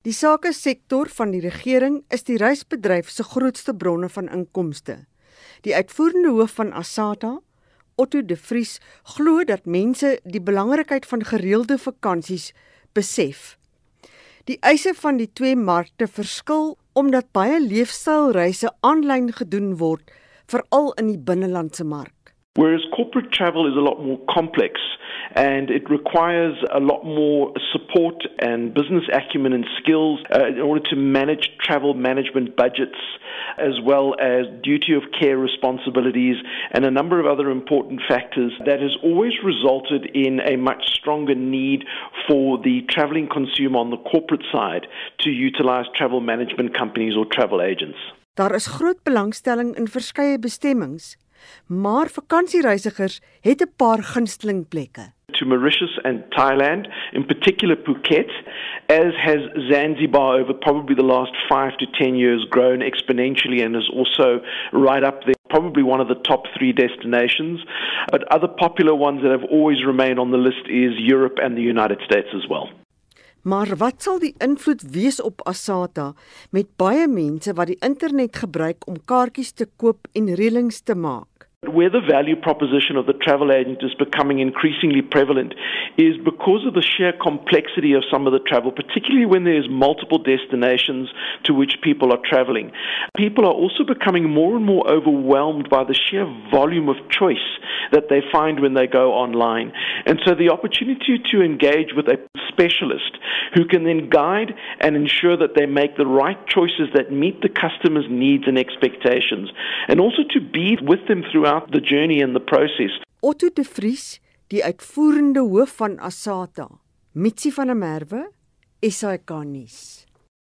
Die sake sektor van die regering is die reisbedryf se grootste bronne van inkomste. Die uitvoerende hoof van Asata, Otto de Vries, glo dat mense die belangrikheid van gereelde vakansies besef. Die eise van die twee markte verskil omdat baie leefstylreise aanlyn gedoen word, veral in die binnelandse mark. Whereas corporate travel is a lot more complex and it requires a lot more support and business acumen and skills uh, in order to manage travel management budgets as well as duty of care responsibilities and a number of other important factors that has always resulted in a much stronger need for the traveling consumer on the corporate side to utilize travel management companies or travel agents. Daar is groot belangstelling in verskeie bestemmings, maar vakansiereisigers het 'n paar gunsteling plekke. to Mauritius and Thailand, in particular Phuket, as has Zanzibar over probably the last five to ten years grown exponentially and is also right up there, probably one of the top three destinations. But other popular ones that have always remained on the list is Europe and the United States as well. Maar wat sal die invloed wees op Asata met baie mense wat die internet gebruik om kaartjies te koop en reëlings te maak? Where the value proposition of the travel agent is becoming increasingly prevalent is because of the sheer complexity of some of the travel, particularly when there's multiple destinations to which people are traveling. People are also becoming more and more overwhelmed by the sheer volume of choice that they find when they go online. And so the opportunity to engage with a specialist who can then guide and ensure that they make the right choices that meet the customer's needs and expectations, and also to be with them throughout the journey and the process. Otto de Vries, die uitvoerende hoof van Asata, Mitsi van der Merwe, SAK nuus.